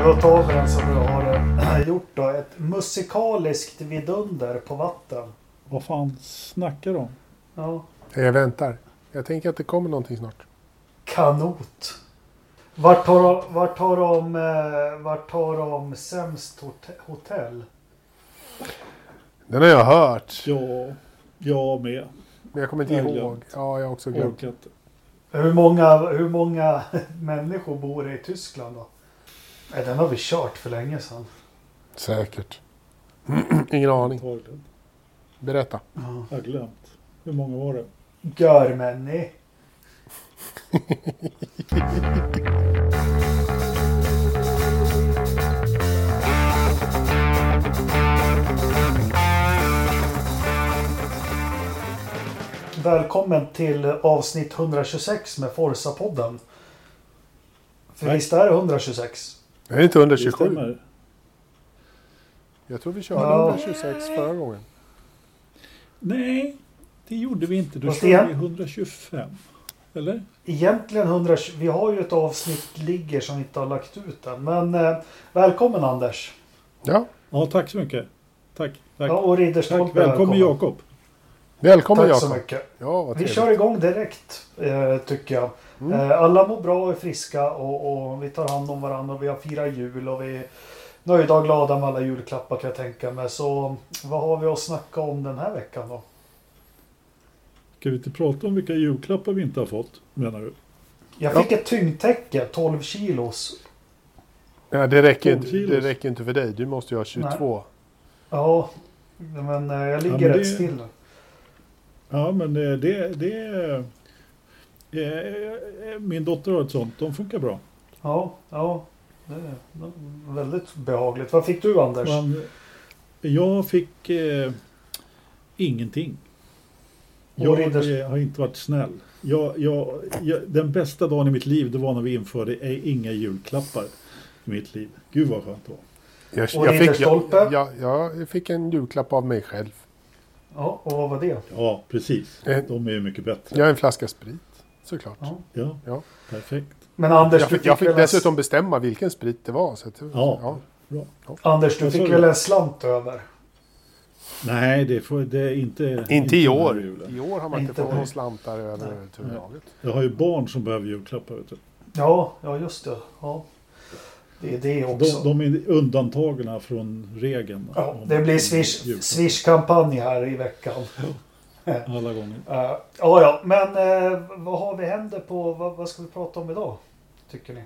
Men då tar vi den som du har eh, gjort då. Ett musikaliskt vidunder på vatten. Vad fan snackar du om? Ja. Jag väntar. Jag tänker att det kommer någonting snart. Kanot. Vart tar de, vart tar de, eh, vart tar de sämst hot- hotell? Den har jag hört. Ja, jag med. Men jag kommer inte Jag har ihåg. glömt. Ja, jag har också glömt. Hur många, hur många människor bor i Tyskland då? Nej, den har vi kört för länge sedan. Säkert. Ingen aning. Antagligen. Berätta. Ja. Jag har glömt. Hur många var det? Görmänni. Välkommen till avsnitt 126 med Forsa-podden. För Nej. visst är det 126? Det är inte Det 127. stämmer. Jag tror vi körde Ja. 126 förra gången. Nej, det gjorde vi inte. Då körde vi 125. Eller? Egentligen 120. Vi har ju ett avsnitt ligger som vi inte har lagt ut än. Men eh, välkommen Anders. Ja, Ja, tack så mycket. Tack. tack. Ja, och Ridderstolpe tack. Välkommen Jakob. välkommen Tack så Jakob. mycket. Ja, Vi kör igång direkt eh, tycker jag. Mm. Eh, alla mår bra och är friska och, och vi tar hand om varandra och vi har firat jul och vi är nöjda och glada med alla julklappar kan jag tänka mig. Så vad har vi att snacka om den här veckan då? Ska vi inte prata om vilka julklappar vi inte har fått, menar du? Jag Ja. fick ett tyngdtäcke, 12 kilos. Ja, det, räcker 12 inte, det räcker inte för dig. Du måste ju ha 22. Ja, men eh, jag ligger Ja, men rätt det- still nu. Ja, men det... det, det eh, min dotter har ett sånt. De funkar bra. Ja, ja. Det är väldigt behagligt. Vad fick du Anders? Man, jag fick eh, ingenting. Jag Ridders- eh, har inte varit snäll. Jag, jag, jag, den bästa dagen i mitt liv det var när vi införde eh, inga julklappar i mitt liv. Gud vad skönt det var. Jag, Och jag, fick, jag, jag, jag fick en julklapp av mig själv. Ja, och vad var det? Ja, precis. Eh. De är ju mycket bättre. Jag har en flaska sprit. Såklart. Ja. Ja, Ja. perfekt. Men Anders, Jag du fick, jag fick väl dessutom bestämma vilken sprit det var. Så att, Ja. Bra. Anders, du fick du? väl en slant över? Nej, det, får, det är inte... Inte i år. I år har man inte Inte fått år. några slantar överhuvudtaget. Jag har ju barn som behöver julklappar. Vet du. Ja, ja just det. Ja. Det är det också. De, de är undantagna från regeln. ja, det blir Swish. Swish-kampanj här i veckan. Alla gånger. Uh, ja, ja, men eh, vad har vi händer på? Vad, vad ska vi prata om idag? Tycker ni?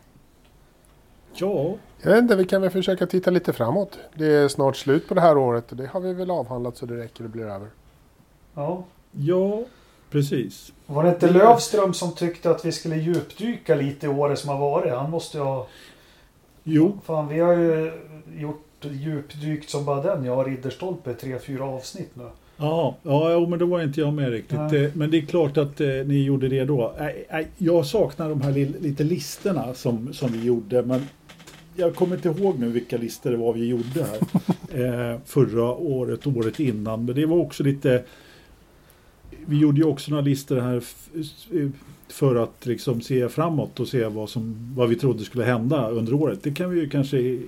Ja, Jag vet inte, vi kan väl försöka titta lite framåt. Det är snart slut på det här året och det har vi väl avhandlat så det räcker och blir över. Ja. ja precis. Var det inte Lövström som tyckte att vi skulle djupdyka lite i året som har varit? Han måste ju ha... Jo, Fan, vi har ju gjort djupdykt som bara den. Jag har Ridderstolpe i tre, fyra avsnitt nu. Ja, ja men då var inte jag med riktigt. Nej. Eh, Men det är klart att eh, ni gjorde det då. Jag saknar de här li- lite listorna som, som vi gjorde. Men jag kommer inte ihåg nu vilka listor det var vi gjorde här. eh, förra året, året innan. Men det var också lite... Vi gjorde ju också några listor här f- för att liksom se framåt och se vad, som, vad vi trodde skulle hända under året. Det kan vi ju kanske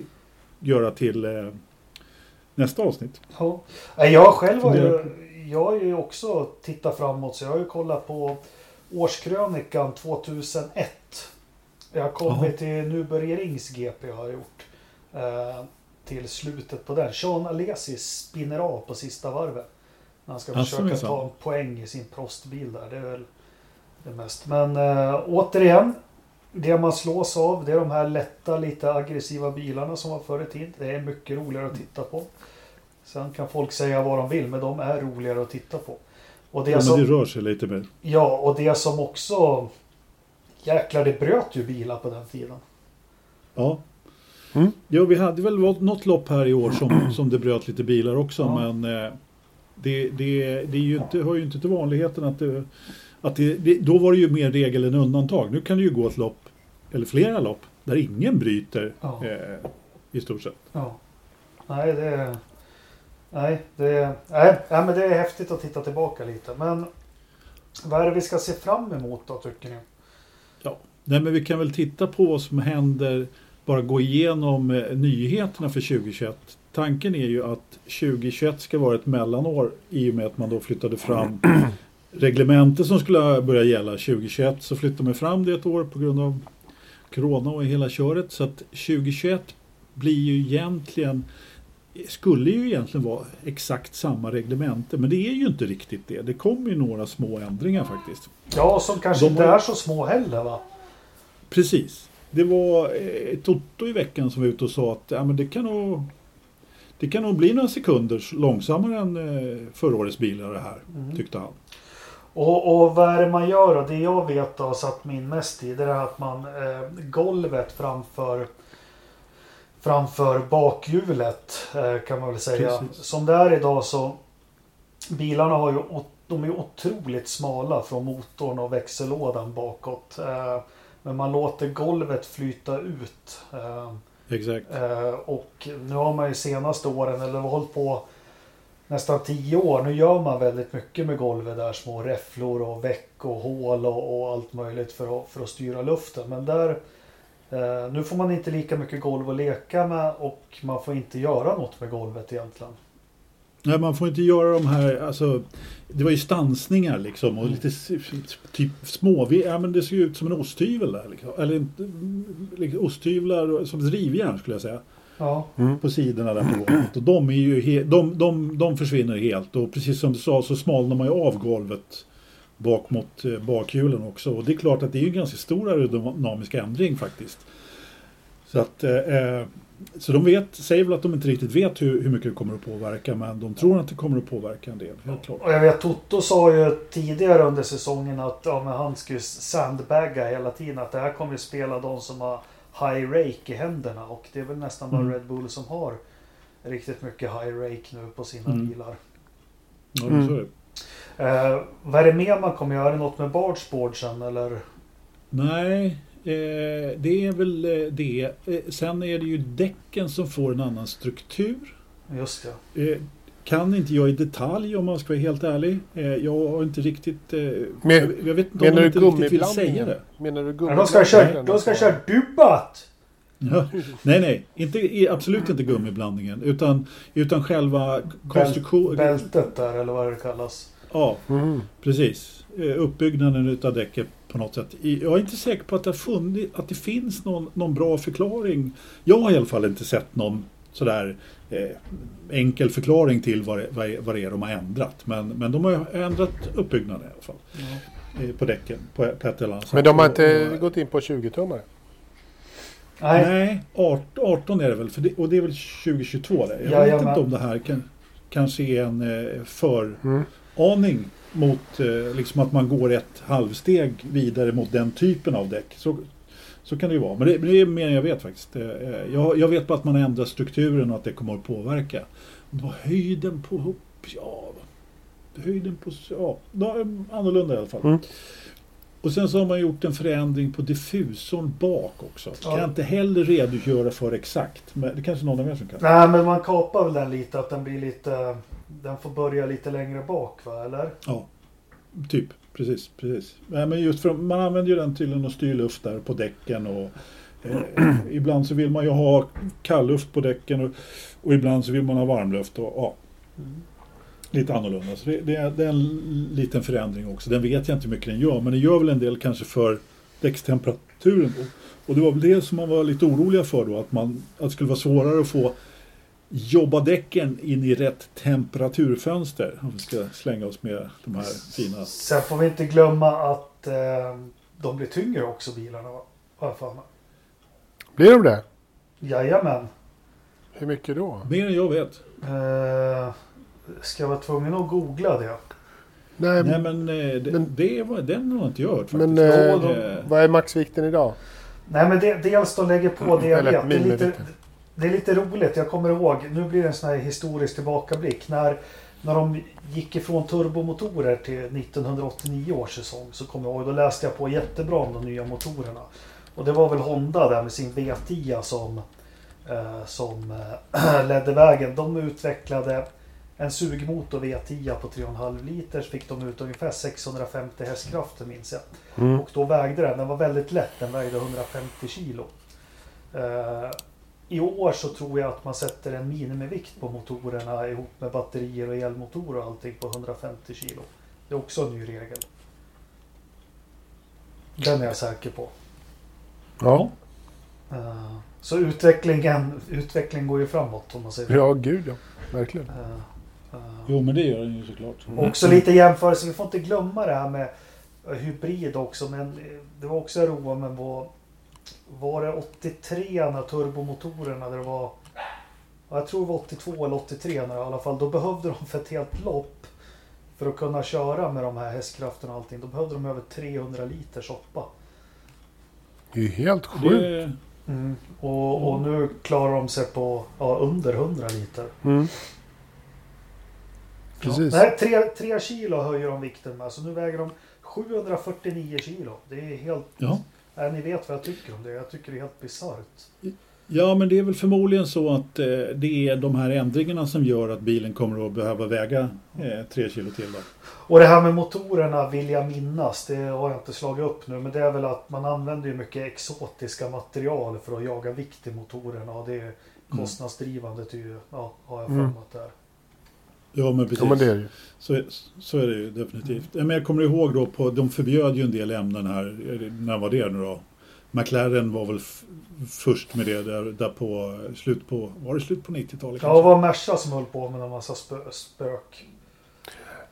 göra till eh, nästa avsnitt. Ja. Jag själv har ju, jag har ju också tittat framåt så jag har ju kollat på årskrönikan 2001. Jag har kommit Jaha. till Nu börjar Rings GP har jag gjort. Eh, till slutet på den. Sean Alesi spinner av på sista varvet. När han ska Alltså, försöka ta en poäng i sin prostbil där. Det är väl det mest. Men eh, återigen. Det man slås av det är de här lätta, lite aggressiva bilarna som var förr i tiden. Det är mycket roligare att titta på. Sen kan folk säga vad de vill, men de är roligare att titta på. Och det, Ja, men som, det rör sig lite mer. ja, och det som också... Jäklar, det bröt ju bilar på den tiden. Ja. Mm. Ja, vi hade väl något lopp här i år som, som det bröt lite bilar också. Ja. Men eh, det, det, det är ju inte, hör ju inte till vanligheten att det... Att det, det, då var det ju mer regel än undantag. Nu kan det ju gå ett lopp, eller flera lopp, där ingen bryter Ja. eh, i stort sett. Ja. Nej, det är... Nej, det är... Nej, nej, men det är häftigt att titta tillbaka lite. Men vad är det vi ska se fram emot då, tycker ni? Nej, men vi kan väl titta på vad som händer bara gå igenom eh, nyheterna för 2021. Tanken är ju att 2021 ska vara ett mellanår i och med att man då flyttade fram reglementet som skulle börja gälla 2021 så flyttar man fram det ett år på grund av Corona och hela köret. Så att 2021 blir ju egentligen skulle ju egentligen vara exakt samma reglemente men det är ju inte riktigt det. Det kommer ju några små ändringar faktiskt. Ja, som kanske De inte är så små heller va? Precis. Det var eh, Toto i veckan som var ute och sa att ja, men det, kan nog, det kan nog bli några sekunder långsammare än eh, förra årets bilar det här, tyckte han. Och, och vad är det man gör då? Det jag vet har satt min mest i det är att man eh, golvet framför framför bakhjulet eh, kan man väl säga. Precis. Som det är idag så bilarna har ju de är otroligt smala från motorn och växellådan bakåt. Eh, men man låter golvet flyta ut. Eh, Exakt. Eh, och nu har man ju senaste åren, eller hållit på nästan tio år. Nu gör man väldigt mycket med golvet där. Små räfflor och väck och hål och, och allt möjligt för att, för att styra luften. Men där, eh, nu får man inte lika mycket golv att leka med och man får inte göra något med golvet egentligen. Nej, man får inte göra de här, alltså, det var ju stansningar liksom och lite typ små, ja men det ser ju ut som en osthyvel där. Liksom. Eller mm, liksom, osthyvlar som ett rivjärn skulle jag säga. Ja, På sidorna där på golvet. Och de, är ju de, de, de försvinner helt och precis som du sa så smalnar man ju av golvet bak mot eh, bakhjulen också. Och det är klart att det är ju en ganska stor aerodynamisk ändring faktiskt. Så att eh, eh, så de vet, säger väl att de inte riktigt vet hur, hur mycket det kommer att påverka men de tror att det kommer att påverka en del, helt klart. och jag vet Toto sa ju tidigare under säsongen att ja, han skulle sandbagga hela tiden. Att det här kommer att spela de som har high rake i händerna. Och det är väl nästan bara Mm. Red Bull som har riktigt mycket high rake nu på sina Mm. bilar. Ja, Mm. så är det. Eh, vad är det mer man kommer göra? Är det något med bargeboardsen eller? Nej, eh, det är väl eh, det. Eh, sen är det ju däcken som får en annan struktur. Just det. Kan inte jag i detalj om man ska vara helt ärlig. Eh, jag har inte riktigt... Eh, Men- jag, vet inte om de du inte riktigt vill säga gummiblandningen? det. Menar du Ja, de ska köra, gummiblandningen? de ska köra dubbat! Ja. Nej, nej. Inte, absolut inte gummiblandningen. Utan, utan själva konstruktionen. Bältet där eller vad det kallas. Ja, Mhm. precis. Eh, uppbyggnaden utav däcket på något sätt. Jag är inte säker på att det, har funnit, att det finns någon, någon bra förklaring. Jag har i alla fall inte sett någon sådär enkel förklaring till vad det, vad, det- vad det är de har ändrat. Men, men de har ändrat uppbyggnaden i alla fall. Eh, på däcken på, på ett eller annat sätt. Men de har inte och- gått in på 20-tummare? Nej, Nej, 18, 18 är det väl. För det, och det är väl 2022 det. Jag vet Jajamän. inte om det här kan, kanske är en eh, föraning Mm. mot eh, liksom att man går ett halvsteg vidare mot den typen av däck. Så, så kan det ju vara. Men det, men det är mer än jag vet faktiskt. Eh, eh, Jag, jag vet bara att man ändrar strukturen och att det kommer att påverka. Det var höjden på... Ja, höjden på... Ja, det annorlunda i alla fall. Mm. Och sen så har man gjort en förändring på diffusorn bak också. Kan Ja. jag inte heller redogöra för exakt. Men det kanske någon av er som kan. Nej, men man kapar väl den lite att den blir lite... Den får börja lite längre bak va, eller? Ja, typ. Precis, precis. Nej, men just för, man använder ju den tydligen att styra luft där på däcken och eh, ibland så vill man ju ha kallluft på däcken och, och ibland så vill man ha varmluft och ja, lite annorlunda. Så det, det, är, det är en liten förändring också. Den vet jag inte hur mycket den gör, men det gör väl en del kanske för däckstemperaturen. Och det var väl det som man var lite oroliga för då, att, man, att det skulle vara svårare att få jobba däcken in i rätt temperaturfönster. Om vi ska slänga oss med de här fina... Sen får vi inte glömma att eh, de blir tyngre också bilarna. va? Har jag för mig. Blir de det? Jajamän. Hur mycket då? Mer än jag vet. Eh, ska jag vara tvungen att googla det? Nej, Nej men, eh, det, men- det var, den har inte jag hört faktiskt. men eh, vad är maxvikten idag? Nej men det, dels de lägger på det jag Eller vet. Det är, lite. Det är lite roligt. Jag kommer ihåg. Nu blir det en sån här historisk tillbakablick. När, när de gick ifrån turbomotorer till 1989 års säsong. Så kommer jag ihåg. Då läste jag på jättebra om de nya motorerna. Och det var väl Honda där med sin V10 som, eh, som eh, ledde vägen. De utvecklade en sugmotor V10 på 3,5 liter. Fick de ut ungefär 650 hästkrafter minns jag. Mm. Och då vägde den, den var väldigt lätt, den vägde 150 kilo. Eh, I år så tror jag att man sätter en minimivikt på motorerna ihop med batterier och elmotor och allting på 150 kilo. Det är också en ny regel. Den är jag säker på. Ja, Eh, Så utvecklingen, utvecklingen går ju framåt om man säger så. ja gud ja. Verkligen. Eh, Jo, men det gör den ju såklart. Också lite jämförelse, vi får inte glömma det här med hybrid också. Men det var också roligt men var, var det 83 när turbomotorerna där det var ja, jag tror det var 82 eller 83 när i alla fall. Då behövde de för ett helt lopp för att kunna köra med de här hästkrafterna och allting. Då behövde de över 300 liter soppa. Det är ju helt sjukt. Det, Och, och nu klarar de sig på ja, under 100 liter. Mm. Precis. Ja, nej, tre, tre kilo höjer de vikten med. Så nu väger de 749 kilo. Det är helt... ja. Nej, ni vet vad jag tycker om det. Jag tycker det är helt bisarrt. ja, men det är väl förmodligen så att eh, det är de här ändringarna som gör att bilen kommer att behöva väga eh, tre kilo till. Då. Och det här med motorerna vill jag minnas. Det har jag inte slagit upp nu. Men det är väl att man använder ju mycket exotiska material för att jaga vikt i motorerna. Och det är kostnadsdrivande till ja, har jag för mig Mm. att det är. Ja, men precis. Ja, men det är det ju. Så, så är det ju definitivt. Men jag kommer ihåg då, på, de förbjöd ju en del ämnen här. När var det nu då? McLaren var väl först med det där, där på slut på, var det slut på 90-talet? Ja, det var Merca som höll på med en massa spö, spök.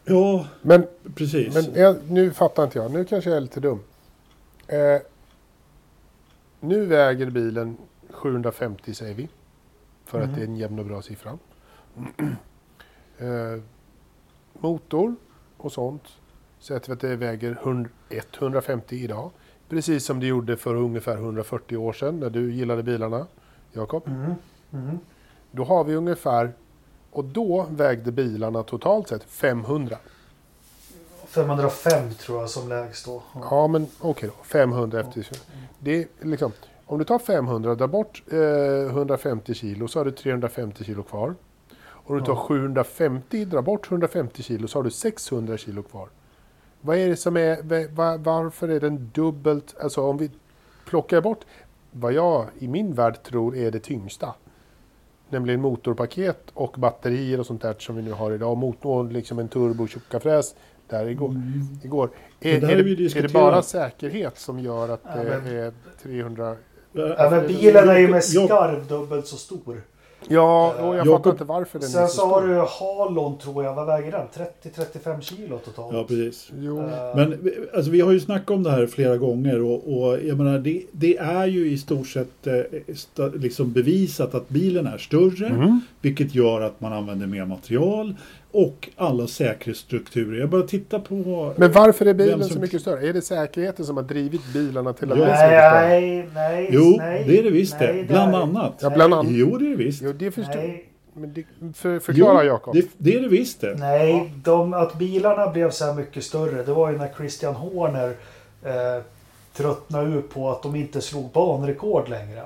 ja, Men, precis. men jag, nu fattar inte jag. Nu kanske jag är lite dum. Eh, nu väger bilen 750 säger vi. För Mm. att det är en jämn och bra siffra. Eh, motor och sånt sätter vi att det väger 100, 150 idag. Precis som det gjorde för ungefär 140 år sedan när du gillade bilarna, Jakob. Mm. Mm. Då har vi ungefär, och då vägde bilarna totalt sett 500. 505 tror jag som lägst då. Ja. Ja, men okej då. 500 efter. Det är liksom, om du tar 500, drar bort eh, 150 kilo så har du 350 kilo kvar. Om du tar Ja. 750, drar bort 150 kilo så har du 600 kilo kvar. Vad är det som är, va- va- varför är den dubbelt, alltså om vi plockar bort vad jag i min värld tror är det tyngsta. Nämligen motorpaket och batterier och sånt där som vi nu har idag. Motor, liksom en turbo tjockafräs där igår. Mm. igår. Det Är, där är, det, är det bara säkerhet som gör att Ja, det är 300? Ja, men bilen är ju med skarv dubbelt så stor. Ja, och jag Jakob- fattar inte varför den är Sen så så har stor. du halon tror jag. Vad väger den? 30-35 kilo totalt. Ja, precis. Jo, Eh, Men vi- alltså, vi har ju snackat om det här flera gånger och, och jag menar, det, det är ju i stort sett eh, liksom bevisat att bilen är större. Mm. Vilket gör att man använder mer material och alla säkerhetsstrukturer. Jag bara tittar på... Men varför är bilen som- så mycket större? Är det säkerheten som har drivit bilarna till att bli så mycket större? nej, nej, jo, nej. det är det visst nej, det. Bland annat. Ja, bland annat. Jo, det är det visst. Jo, det förstår Nej, Men det, för, förklara Jo, Jakob. Det, det är det visst det. nej de, att bilarna blev så här mycket större. Det var ju när Christian Horner eh, tröttnade ut på att de inte slog banrekord längre.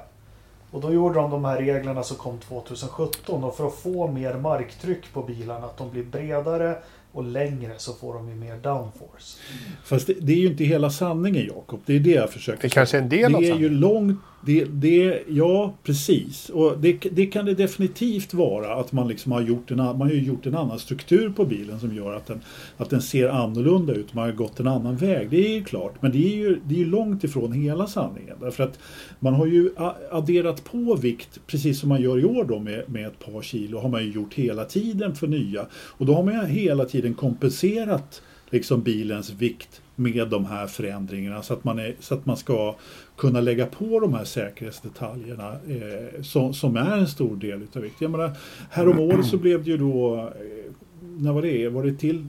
Och då gjorde de de här reglerna som kom 2017 och för att få mer marktryck på bilarna, att de blir bredare och längre så får de ju mer downforce. Fast det, det är ju inte hela sanningen Jakob. Det är det jag försöker Det är kanske är en del av Det är ju långt, det, det, ja precis. Och det, det kan det definitivt vara att man liksom har gjort en, man har gjort en annan struktur på bilen som gör att den, att den ser annorlunda ut. Man har gått en annan väg. Det är ju klart. Men det är ju, det är långt ifrån hela sanningen. Därför att man har ju adderat på vikt precis som man gör i år då med, med ett par kilo. har man ju gjort hela tiden för nya. Och då har man ju hela tiden kompenserat liksom bilens vikt med de här förändringarna så att man, är, så att man ska kunna lägga på de här säkerhetsdetaljerna eh, som, som är en stor del utav vikt. Jag menar, häromåret så blev det ju då, eh, när var det? Var det till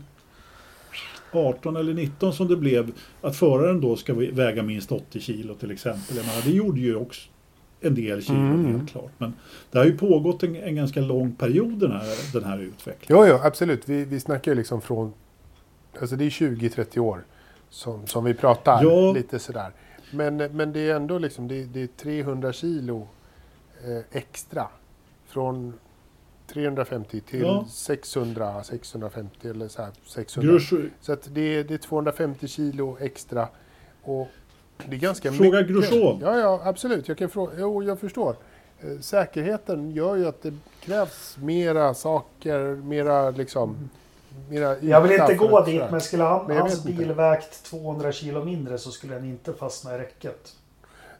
18 eller 19 som det blev att föraren då ska väga minst 80 kilo till exempel. Jag menar, det gjorde ju också en del kilo Mm. helt klart. Men det har ju pågått en, en ganska lång period den här, den här utvecklingen. Jo, jo, absolut. Vi, vi snackar ju liksom från... Alltså det är 20-30 år som, som vi pratar. Ja. Lite sådär. Men, men det är ändå liksom, det, det är 300 kilo eh, extra. Från 350 till Ja. 600, 650 eller så här 600. Grush, Så att det, är- det är 250 kilo extra. Och Det är ganska Fråga mycket. Grosjean. Ja, ja, absolut. Jag, kan fråga, jo, jag förstår. Eh, Säkerheten gör ju att det krävs mera saker, mera liksom... Mera Jag vill inte gå dit, men skulle han, Men hans vet inte. bil vägt 200 kilo mindre så skulle den inte fastna i räcket.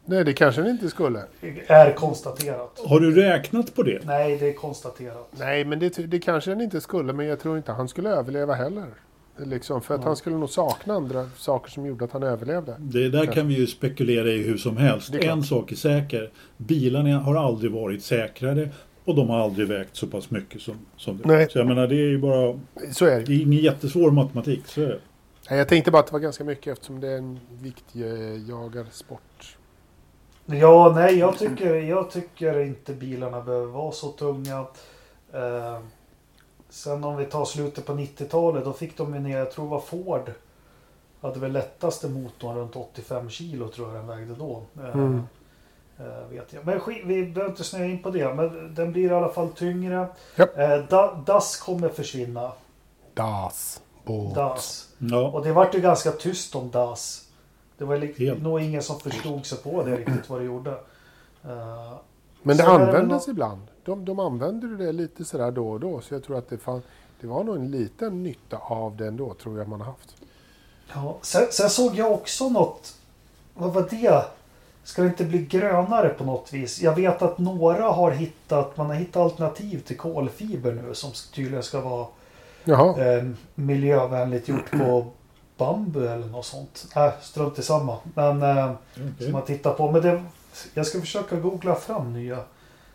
Nej, det kanske den inte skulle. Är konstaterat. Har du räknat på det? Nej, det är konstaterat. Nej, men det, det kanske den inte skulle, men jag tror inte han skulle överleva heller. Liksom, för att han skulle nog sakna andra saker som gjorde att han överlevde. Det där kan vi ju spekulera i hur som helst. Det är klart. En sak är säker. Bilarna har aldrig varit säkrare och de har aldrig vägt så pass mycket som, som det. Nej. Så jag menar det är ju bara... Så är det. Det är ingen jättesvår matematik. Så är det. Nej, Jag tänkte bara att det var ganska mycket eftersom det är en viktig eh, jagarsport. Ja, nej, jag tycker, jag tycker inte bilarna behöver vara så tunga. Eh, sen om vi tar slutet på 90-talet, då fick de ju ner, jag tror det var Ford, hade väl lättaste motorn runt 85 kilo tror jag den vägde då. Eh, Mm. Eh, vet jag. Men skit, vi behöver inte snöa in på det, men den blir i alla fall tyngre. Japp. Eh, da, DAS kommer försvinna. Das. Båt. DAS. Ja, Och det vart ju ganska tyst om DAS. Det var li- Helt. nog ingen som förstod sig på det riktigt vad det gjorde. Eh, Men det Så det användes nå- ibland. De, de använder det lite sådär då och då. Så jag tror att det, fan, det var nog en liten nytta av det ändå, tror jag man har haft. Ja, sen, sen såg jag också något. Vad var det? Ska det inte bli grönare på något vis? Jag vet att några har hittat, man har hittat alternativ till kolfiber nu som tydligen ska vara eh, miljövänligt gjort på bambu eller något sånt. Nej, strunt i samma. Men eh, okej. som man tittar på. Men det, jag ska försöka googla fram nya.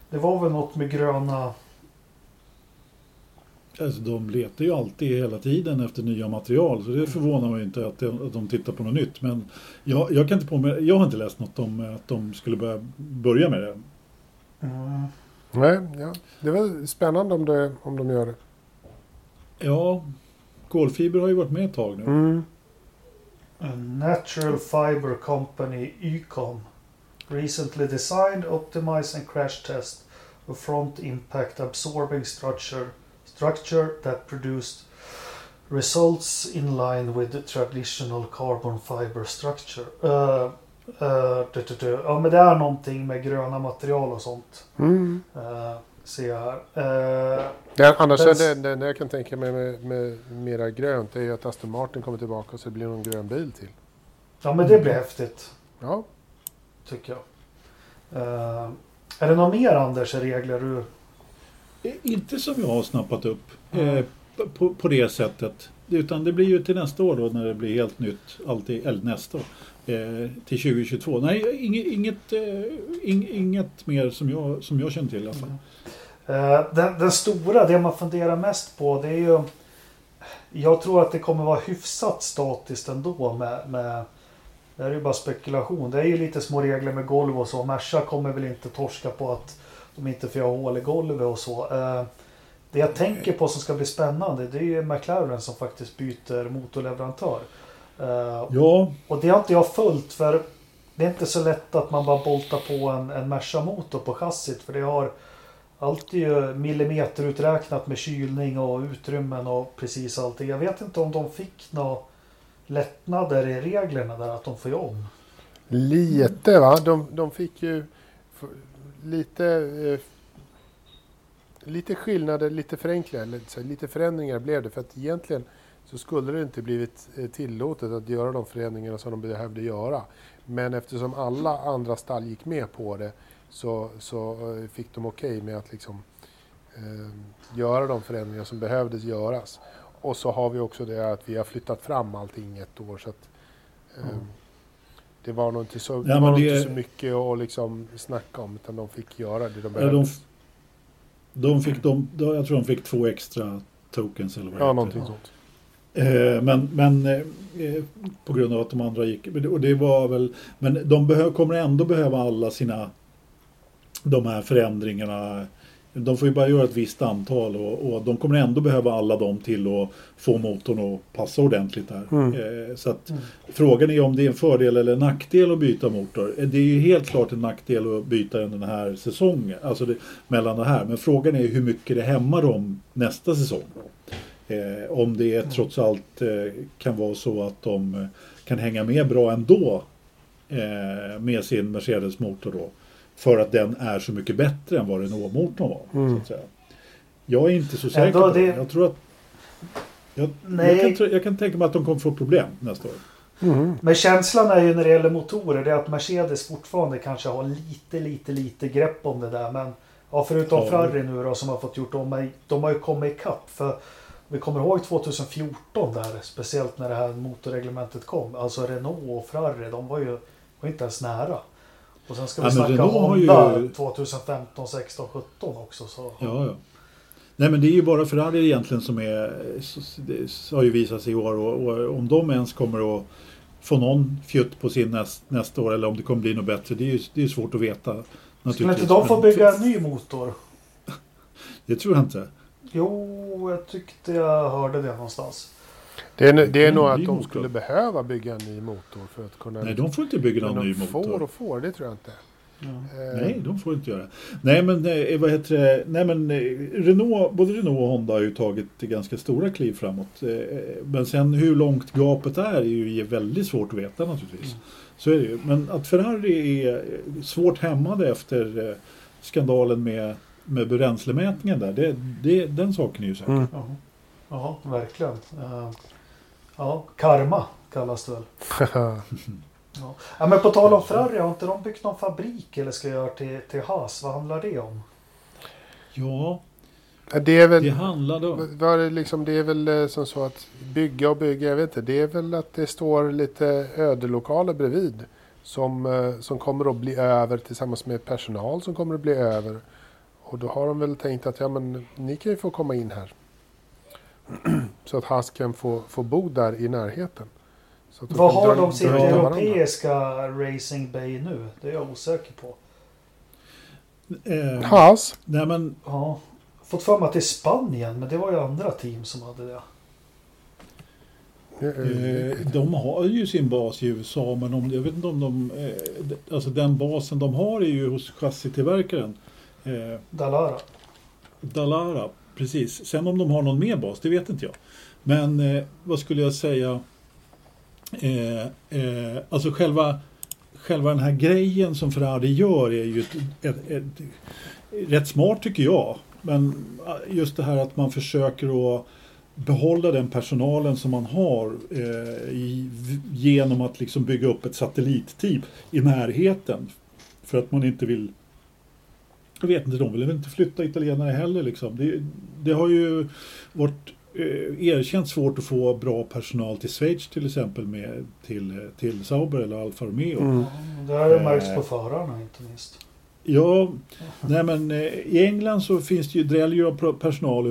Det var väl något med gröna... Alltså, de letar ju alltid hela tiden efter nya material så det förvånar mig inte att de, att de tittar på något nytt. Men jag, jag, kan inte på mig, jag har inte läst något om att de skulle börja, börja med det. Mm, Nej, ja. Det var spännande om, det, om de gör det. Ja, kolfiber har ju varit med ett tag nu. Mm. Natural Fiber Company Ycom recently designed, optimized and crash test a front impact absorbing structure structure that produced results in line with the traditional carbon fiber structure. Uh, uh, du, du, du. Ja men det är någonting med gröna material och sånt. Mm. Uh, ser jag här. Uh, Det, annars Den- är det, det, det jag kan tänka mig med, med mera grönt det är ju att Aston Martin kommer tillbaka så det blir någon grön bil till. ja men det blir häftigt. Ja. Tycker jag. Uh, är det något mer Anders regler du Eh, Inte som jag har snappat upp Mm. eh, på, på det sättet. Utan det blir ju till nästa år då när det blir helt nytt. Alltid, eller nästa år. Eh, till 2022. Nej, inget, inget, eh, ing, inget mer som jag, som jag känner till i alla fall. Eh, Den, den stora, det man funderar mest på det är ju Jag tror att det kommer vara hyfsat statiskt ändå med, med Det här är ju bara spekulation. Det är ju lite små regler med golv och så. Merca kommer väl inte torska på att de inte får göra hål i golvet och så. Eh, Det jag tänker på som ska bli spännande det är ju McLaren som faktiskt byter motorleverantör. Eh, Ja, och det har inte jag följt för det är inte så lätt att man bara boltar på en, en Merca-motor på chassit för det har alltid ju millimeteruträknat med kylning och utrymmen och precis allt det. Jag vet inte om de fick några lättnader i reglerna där att de får om. Lite va? De, de fick ju lite, eh, lite skillnader, lite förenklingar, lite förändringar blev det. För att egentligen så skulle det inte blivit eh, tillåtet att göra de förändringarna som de behövde göra. Men eftersom alla andra stall gick med på det så, så eh, fick de okej med att liksom, eh, göra de förändringar som behövdes göras. Och så har vi också det att vi har flyttat fram allting ett år. Så att, eh, Mm. Det var nog inte så, Ja, det men var det- inte så mycket att liksom snacka om utan de fick göra det de ja behövde. de, de fick de, jag tror de fick två extra tokens eller vad det ja, någonting sånt. Eh, men men eh, eh, på grund av att de andra gick. det- Och det var väl, men de behö, kommer ändå behöva alla sina de här förändringarna. De får ju bara göra ett visst antal och, och de kommer ändå behöva alla dem till att få motorn att passa ordentligt där. Mm. Eh, så att Mm. frågan är om det är en fördel eller en nackdel att byta motor. Eh, Det är ju helt klart en nackdel att byta den den här säsongen. Alltså det, mellan det här. Men frågan är hur mycket det hämmar dem nästa säsong. Eh, om det är, trots allt eh, kan vara så att de eh, kan hänga med bra ändå eh, med sin Mercedes-motor då. För att den är så mycket bättre än vad Renault-motorn var. Så Mm. att säga. Jag är inte så säker Ändå på det. Jag tror att jag, jag, kan, jag kan tänka mig att de kommer få problem nästa år. Mhm. Men känslan är ju när det gäller motorer det är att Mercedes fortfarande kanske har lite, lite, lite grepp om det där. Men ja, förutom Ja. Ferrari nu då som har fått gjort om. De har ju kommit ikapp. För vi kommer ihåg 2014 där. Speciellt när det här motorreglementet kom. Alltså Renault och Ferrari de var ju var inte ens nära. Och sen ska vi Ja, snacka Renault har Honda ju- 2015, 16, 17 också. Så. Ja, ja. Nej men det är ju bara Ferrari egentligen som är, har ju visat sig i år och, och om de ens kommer att få någon fjutt på sin näst, nästa år eller om det kommer bli något bättre, det är ju det är svårt att veta. Skulle inte de få bygga en ny motor? Det tror jag inte. Jo, jag tyckte jag hörde det någonstans. Det är, det är nog att de motor. skulle behöva bygga en ny motor för att kunna... Nej, de får inte bygga någon ny motor. får och får, det tror jag inte. Eh, Nej, de får inte göra. Nej, men eh, vad heter det? Nej, men eh, Renault, både Renault och Honda har ju tagit ganska stora kliv framåt. Eh, Men sen hur långt gapet är är ju väldigt svårt att veta naturligtvis. Mm. Så är det ju. Men att Ferrari är svårt hämmade efter skandalen med, med bränslemätningen där, det, det, den saken är ju säker. Mm. Ja, verkligen. Eh, Ja, karma kallas det väl. Ja. Ja, men på tal om Ferrari, har inte de byggt någon fabrik eller ska göra till, till Haas? Vad handlar det om? Ja, det är väl... det handlade om... Vad är det, liksom, det är väl eh, som så att bygga och bygga, jag vet inte. Det är väl att det står lite ödelokaler bredvid. Som, eh, som kommer att bli över tillsammans med personal som kommer att bli över. Och då har de väl tänkt att ja, men, ni kan ju få komma in här. så att Haas kan få, få bo där i närheten. Så att Vad har de sitt europeiska Racing Bay nu? Det är jag osäker på. Eh, Haas? nej, men Ja. Fått för mig att det är Spanien, men det var ju andra team som hade det. Eh, de har ju sin bas i USA men om, jag vet inte om de... Eh, alltså den basen de har är ju hos chassitillverkaren. Eh, Dallara. Dallara, precis. Sen om de har någon mer bas, det vet inte jag. Men eh, vad skulle jag säga? Eh, eh, alltså själva, själva den här grejen som Ferrari gör är ju ett, ett, ett, rätt smart tycker jag. Men eh, just det här att man försöker att behålla den personalen som man har eh, i, genom att liksom bygga upp ett satellitteam i närheten. För att man inte vill jag vet inte, de vill inte flytta italienare heller liksom. Det, det har ju varit eh, erkänt svårt att få bra personal till Schweiz till exempel med till, eh, till Sauber eller Alfa Romeo. Mm. Det har ju märkts Eh. på förarna inte minst. Ja, nej men eh, i England så finns det ju Drellio och pro- personal,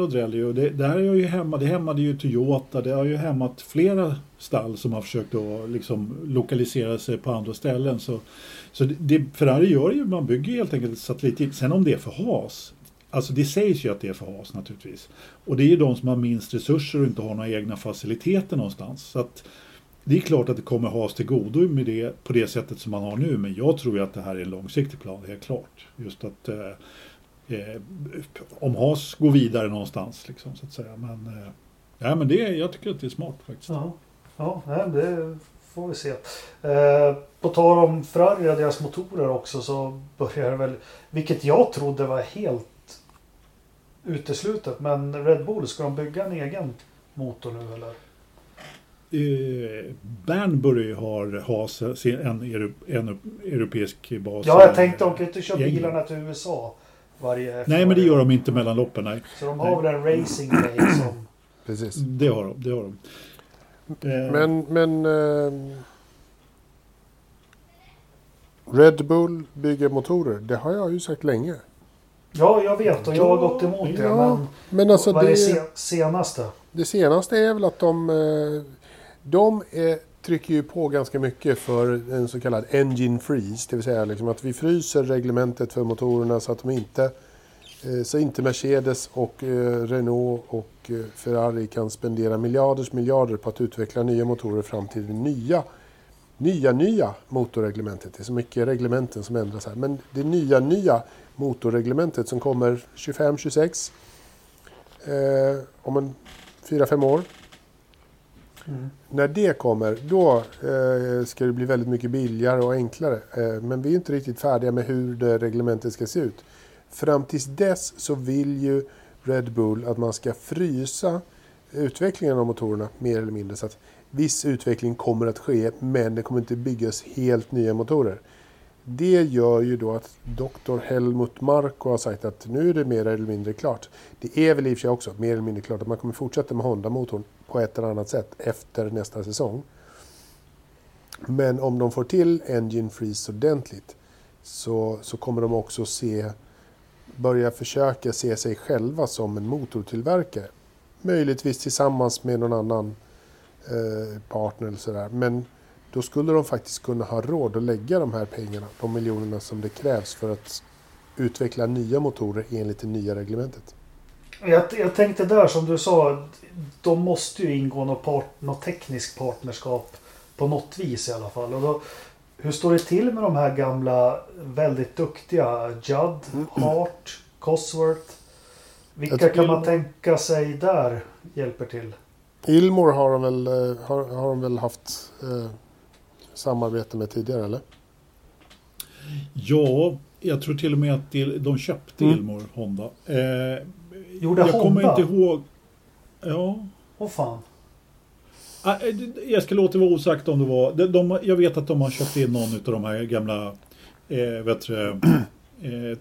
och Drellio. Det, det här är ju hemma, det hämmade ju Toyota, det har ju hämmat flera stall som har försökt att liksom lokalisera sig på andra ställen. Så, så det, Ferrari gör ju, man bygger helt enkelt ett satellitteam. Sen om det är för has, alltså det sägs ju att det är för has naturligtvis. Och det är ju de som har minst resurser och inte har några egna faciliteter någonstans. Så att det är klart att det kommer has till godo med det på det sättet som man har nu. Men jag tror ju att det här är en långsiktig plan, helt klart. Just att eh, eh om has går vidare någonstans liksom så att säga. Men, eh, ja, men det, jag tycker att det är smart faktiskt. Ja, ja det får vi se. Eh, på tal om Ferrari och deras motorer också så börjar det väl, vilket jag trodde var helt uteslutet, men Red Bull, ska de bygga en egen motor nu eller? Eh, Bernbury har sin- en, en europeisk bas. Ja, jag tänkte de kan inte köra bilarna till USA varje Nej, men det gör de inte mellan loppen. Nej, Så de har väl en racing day som... Precis. det har de. Det har de. Eh, Men, men ehm, Red Bull bygger motorer. Det har jag ju sagt länge. Ja, jag vet och jag har gått emot det. Ja, Men Men alltså vad är det det, se- senaste? det senaste är väl att de, eh, de är, trycker ju på ganska mycket för en så kallad engine freeze. Det vill säga liksom att vi fryser reglementet för motorerna så att de inte eh, så inte Mercedes och eh, Renault och eh, Ferrari kan spendera miljarders miljarder på att utveckla nya motorer fram till det nya nya, nya motorreglementet. Det är så mycket reglementen som ändras här. Men det nya, nya motorreglementet som kommer 25-26 eh, om en 4-5 år. Mm. När det kommer, då eh, ska det bli väldigt mycket billigare och enklare. Eh, men vi är inte riktigt färdiga med hur det reglementet ska se ut. Fram tills dess så vill ju Red Bull att man ska frysa utvecklingen av motorerna mer eller mindre. Så att viss utveckling kommer att ske, men det kommer inte byggas helt nya motorer. Det gör ju då att Dr. Helmut Marko har sagt att nu är det mer eller mindre klart. Det är väl i och för sig också mer eller mindre klart att man kommer fortsätta med Honda-motorn på ett eller annat sätt efter nästa säsong. Men om de får till Engine Freeze ordentligt så, så kommer de också se, börja försöka se sig själva som en motortillverkare. Möjligtvis tillsammans med någon annan eh, partner eller sådär. Men då skulle de faktiskt kunna ha råd att lägga de här pengarna, de miljonerna som det krävs för att utveckla nya motorer enligt det nya reglementet. Jag, jag tänkte där som du sa, de måste ju ingå något, part, något tekniskt partnerskap på något vis i alla fall. Och då, hur står det till med de här gamla väldigt duktiga Judd, Hart, Cosworth? Vilka kan man tänka sig där hjälper till? Ilmor har de väl, eh, har, har de väl haft eh, samarbete med tidigare eller? Ja, jag tror till och med att de köpte Mm. Ilmor Honda. Eh, Gjorde jag kommer Honda? inte ihåg. Ja. Åh fan. Ah, eh, Jag ska låta det vara osagt om det var... De, de, jag vet att de har köpt in någon av de här gamla... Eh, vet du, eh,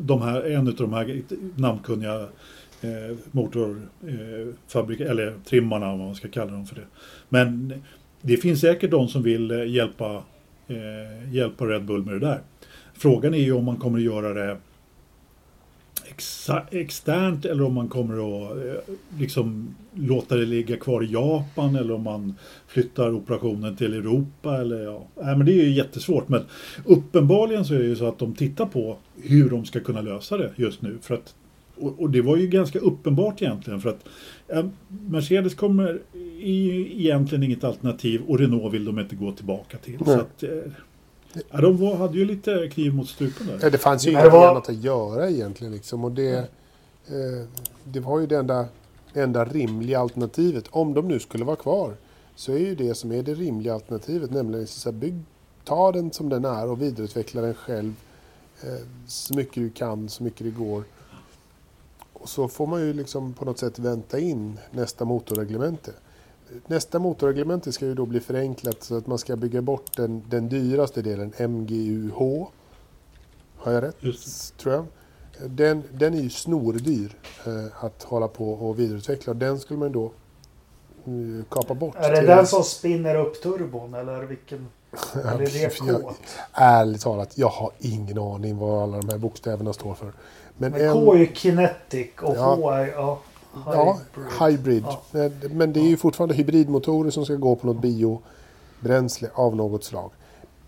de här, en av de här namnkunniga eh, motorfabrik eller trimmarna, vad man ska kalla dem för det. Men det finns säkert de som vill eh, hjälpa, eh, hjälpa Red Bull med det där. Frågan är ju om man kommer att göra det externt eller om man kommer att eh, liksom låta det ligga kvar i Japan eller om man flyttar operationen till Europa eller ja. Nej, men det är ju jättesvårt men uppenbarligen så är det ju så att de tittar på hur de ska kunna lösa det just nu för att och, och det var ju ganska uppenbart egentligen för att Mercedes kommer i, egentligen inget alternativ och Renault vill de inte gå tillbaka till. Så att, eh, ja, de var, hade ju lite kniv mot strupen där. Ja, det fanns ju inget var- annat att göra egentligen. Liksom. Och det, eh, det var ju det enda, enda rimliga alternativet. Om de nu skulle vara kvar så är ju det som är det rimliga alternativet nämligen så här, bygg, ta den som den är och vidareutveckla den själv eh, så mycket du kan, så mycket det går. Och så får man ju liksom på något sätt vänta in nästa motorreglemente. Nästa motorreglemente ska ju då bli förenklat så att man ska bygga bort den, den dyraste delen, MGUH. Har jag rätt? Just Tror jag. Den, den är ju snordyr eh, att hålla på och vidareutveckla. Den skulle man då eh, kapa bort. Är det den som spinner upp turbon eller vilken? Eller är det K? ärligt talat, jag har ingen aning vad alla de här bokstäverna står för. Men, Men en- K är ju kinetic och Ja. H är ja, Ja, hybrid. Ja. Eh, Men det är ju fortfarande hybridmotorer som ska gå på något biobränsle av något slag.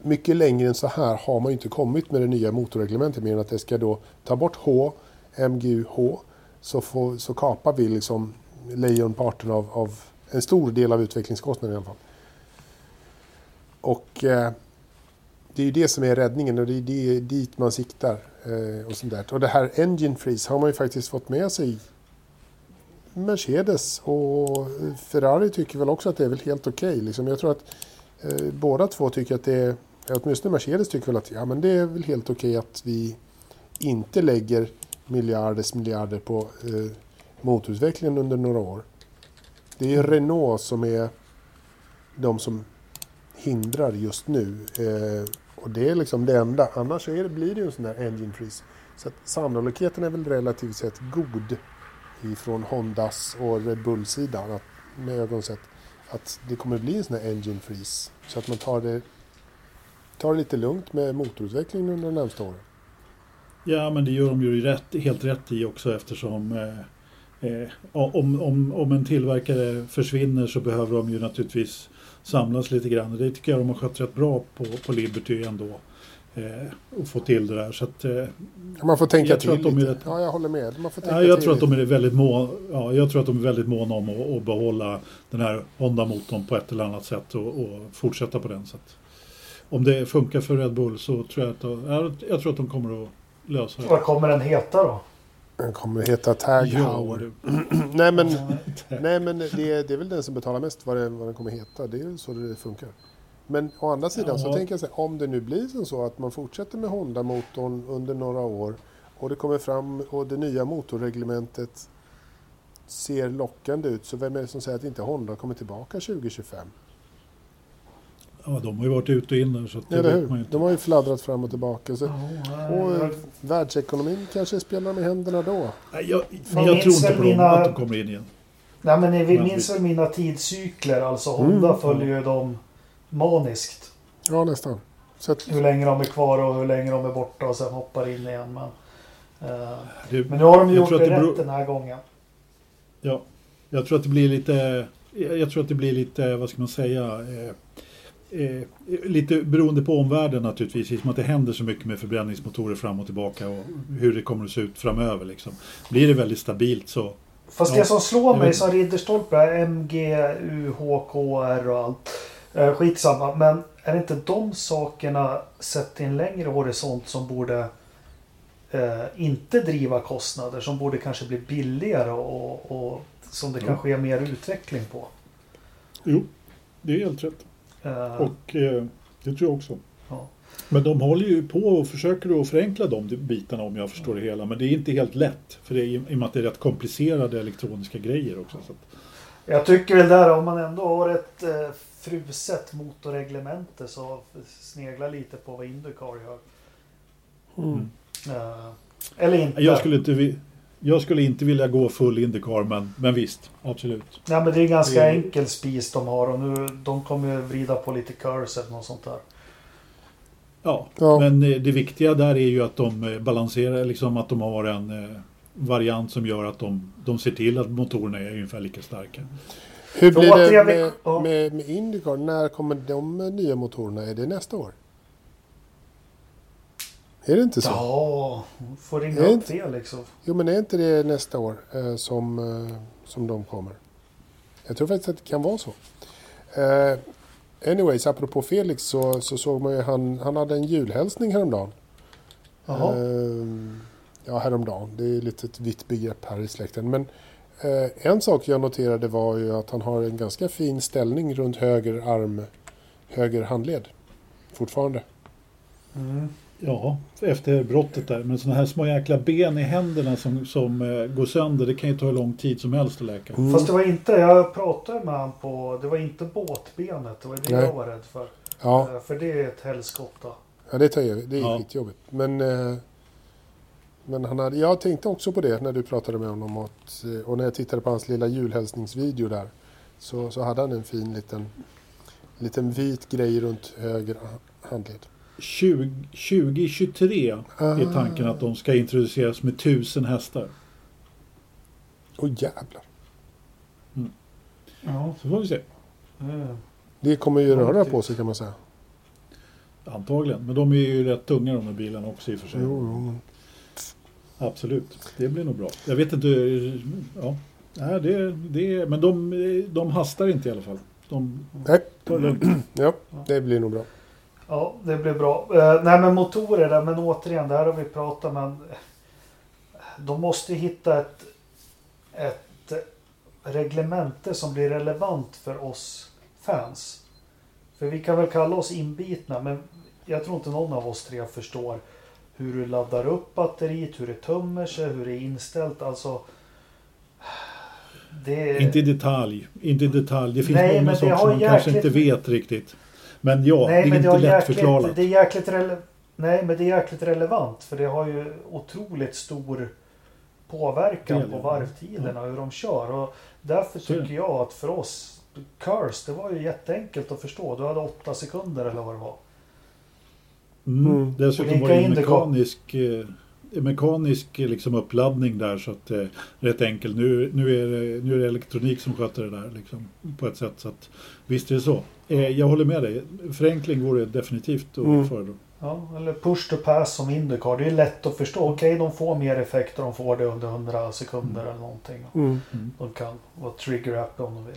Mycket längre än så här har man ju inte kommit med det nya motorreglementet mer än att det ska då ta bort H, MGUH, så, får, så kapar vi liksom lejonparten av, av en stor del av utvecklingskostnaden i alla fall. Och eh, det är ju det som är räddningen och det är det, dit man siktar. Eh, och, sånt där. och det här Engine Freeze har man ju faktiskt fått med sig Mercedes och Ferrari tycker väl också att det är väl helt okej. liksom. Jag tror att eh, båda två tycker att det är, åtminstone Mercedes tycker väl att ja, men det är väl helt okej att vi inte lägger miljarders miljarder på eh, motorutvecklingen under några år. Det är Renault som är de som hindrar just nu. Eh, och det är liksom det enda. Annars är det, blir det ju en sån där engine freeze. Så att sannolikheten är väl relativt sett god ifrån Hondas och Red Bull-sidan att, med ögon sett att det kommer bli en sån här engine freeze. Så att man tar det, tar det lite lugnt med motorutvecklingen under de närmsta åren. Ja, men det gör de ju rätt, helt rätt i också eftersom eh, eh, om, om, om en tillverkare försvinner så behöver de ju naturligtvis samlas lite grann. Och det tycker jag de har skött rätt bra på, på Liberty ändå. Eh, och få till det där. Så att, eh, Man får tänka Jag tror till att de är lite. rätt- Ja, jag håller med. Man får tänka ja, jag till tror att de är väldigt mån, ja, jag tror att de är väldigt måna om att, att behålla den här Honda-motorn på ett eller annat sätt och, och fortsätta på den. Så att, om det funkar för Red Bull så tror jag att, de, jag, jag tror att de kommer att lösa det. Vad kommer den heta då? Den kommer heta Tag Heuer. nej men, nej, men det, är, det är väl den som betalar mest vad, det, vad den kommer heta. Det är ju så det funkar. Men å andra sidan så tänker jag så här, om det nu blir som så att man fortsätter med Honda-motorn under några år och det kommer fram och det nya motorreglementet ser lockande ut så vem är det som säger att inte Honda kommer tillbaka 2025? Ja, de har ju varit ute och in där så att det Eller hur? inte. De har ju fladdrat fram och tillbaka. Så, Ja, och eh, världsekonomin kanske spelar med händerna då. Nej, jag, jag tror inte på dem, mina- att de kommer in igen. Nej men vi Men minns väl mina tidscykler. Alltså Honda Mm. följer ju dem maniskt. Ja, nästan. Så att, Hur länge de är kvar och hur länge de är borta och sen hoppar in igen. Men, eh, Det, men nu har de gjort det, det beror- rätt den här gången. Ja, jag tror att det blir lite, jag tror att det blir lite, vad ska man säga, eh, eh, lite beroende på omvärlden naturligtvis, med att det händer så mycket med förbränningsmotorer fram och tillbaka och hur det kommer att se ut framöver. Liksom. Blir det väldigt stabilt så, Fast Ja, det som slår mig som Ridderstolpe MG, UHKR och allt. Eh, skitsamma. Men är det inte de sakerna sett i en längre horisont som borde eh, inte driva kostnader? Som borde kanske bli billigare och, och som det Jo. kan ske mer utveckling på? jo, det är helt rätt. Eh, Och eh, det tror jag också. ja. Men de håller ju på och försöker att förenkla de bitarna om jag förstår det hela. Men det är inte helt lätt. För det är, i och med att det är rätt komplicerade elektroniska grejer också. Så att, Jag tycker väl där om man ändå har ett eh, fruset motorreglemente så snegla lite på vad Indycar gör. mm. Eh, eller inte. jag, skulle inte, jag skulle inte vilja gå full Indycar men, men visst, absolut. Nej men det är en ganska Det enkel spis de har och nu de kommer ju vrida på lite curse eller något sånt där. Ja, Ja. men eh, det viktiga där är ju att de eh, balanserar, liksom att de har en eh, variant som gör att de, de ser till att motorerna är ungefär lika starka. Hur blir det med, ja. med, med Indycar? När kommer de nya motorerna? Är det nästa år? Är det inte så? Ja, får ringa Är upp inte- Felix och... Jo, men är inte det nästa år eh, som, eh, som de kommer? Jag tror faktiskt att det kan vara så. Eh, anyways, apropå Felix så, så såg man ju han, han hade en julhälsning häromdagen. Jaha. Eh, ja, häromdagen. Det är lite ett vitt begrepp här i släkten. Men eh, en sak jag noterade var ju att han har en ganska fin ställning runt höger arm, höger handled. Fortfarande. Mm. Ja, efter brottet där. Men sådana här små jäkla ben i händerna som, som eh, går sönder, det kan ju ta hur lång tid som helst att läka. Mm. Fast det var inte, jag pratade med han på, det var inte båtbenet. Det var det Nej. jag var rädd för. Ja, Eh, För det är ett helskotta. Ja, det, tar jag, det är Ja. skitjobbigt. Men, eh, men han hade, jag tänkte också på det när du pratade med honom. Att, eh, och när jag tittade på hans lilla julhälsningsvideo där. Så, så hade han en fin liten, liten vit grej runt höger ha- handled. 20, 2023 är tanken att de ska introduceras med tusen hästar. Åh jävlar. Ja. Så får vi se. Mm. Det kommer ju röra på sig kan man säga. Antagligen. Men de är ju rätt tunga de här bilarna också i och för sig. Jo, jo. Absolut. Det blir nog bra. Jag vet inte. Ja. Nej, det, det, men de, de hastar inte i alla fall. De Nej, ja, det blir nog bra. Ja, det blir bra. Eh, nej men motorer där, men återigen, det här har vi pratat men de måste hitta ett, ett reglemente som blir relevant för oss fans. För vi kan väl kalla oss inbitna, men jag tror inte någon av oss tre förstår hur du laddar upp batteriet, hur det tömmer sig, hur det är inställt. Alltså, det. Inte i detalj. Inte i detalj. Det finns Nej, många saker som man kanske inte vet riktigt. Men ja, Nej, det är men inte lätt jäkligt, förklarat. Det är jäkligt rele- Nej, men det är jäkligt relevant. För det har ju otroligt stor påverkan på ja. varvtiderna hur de kör. Och därför tycker jag att för oss, Curse, det var ju jätteenkelt att förstå. Du hade åtta sekunder eller vad det var. Mm. Mm. Dessutom var det en mekanisk, eh, en mekanisk liksom uppladdning där så att eh, rätt enkelt. Nu, nu, är det, nu är det elektronik som sköter det där liksom, på ett sätt. Så att, visst är det så. Eh, jag håller med dig. Förenkling vore definitivt att Mm. föredra. Ja, eller push to pass som Indycar. Det är lätt att förstå. Okej, de får mer effekt och de får det under 100 sekunder eller någonting. Mm. De kan vara trigger happy om de vill.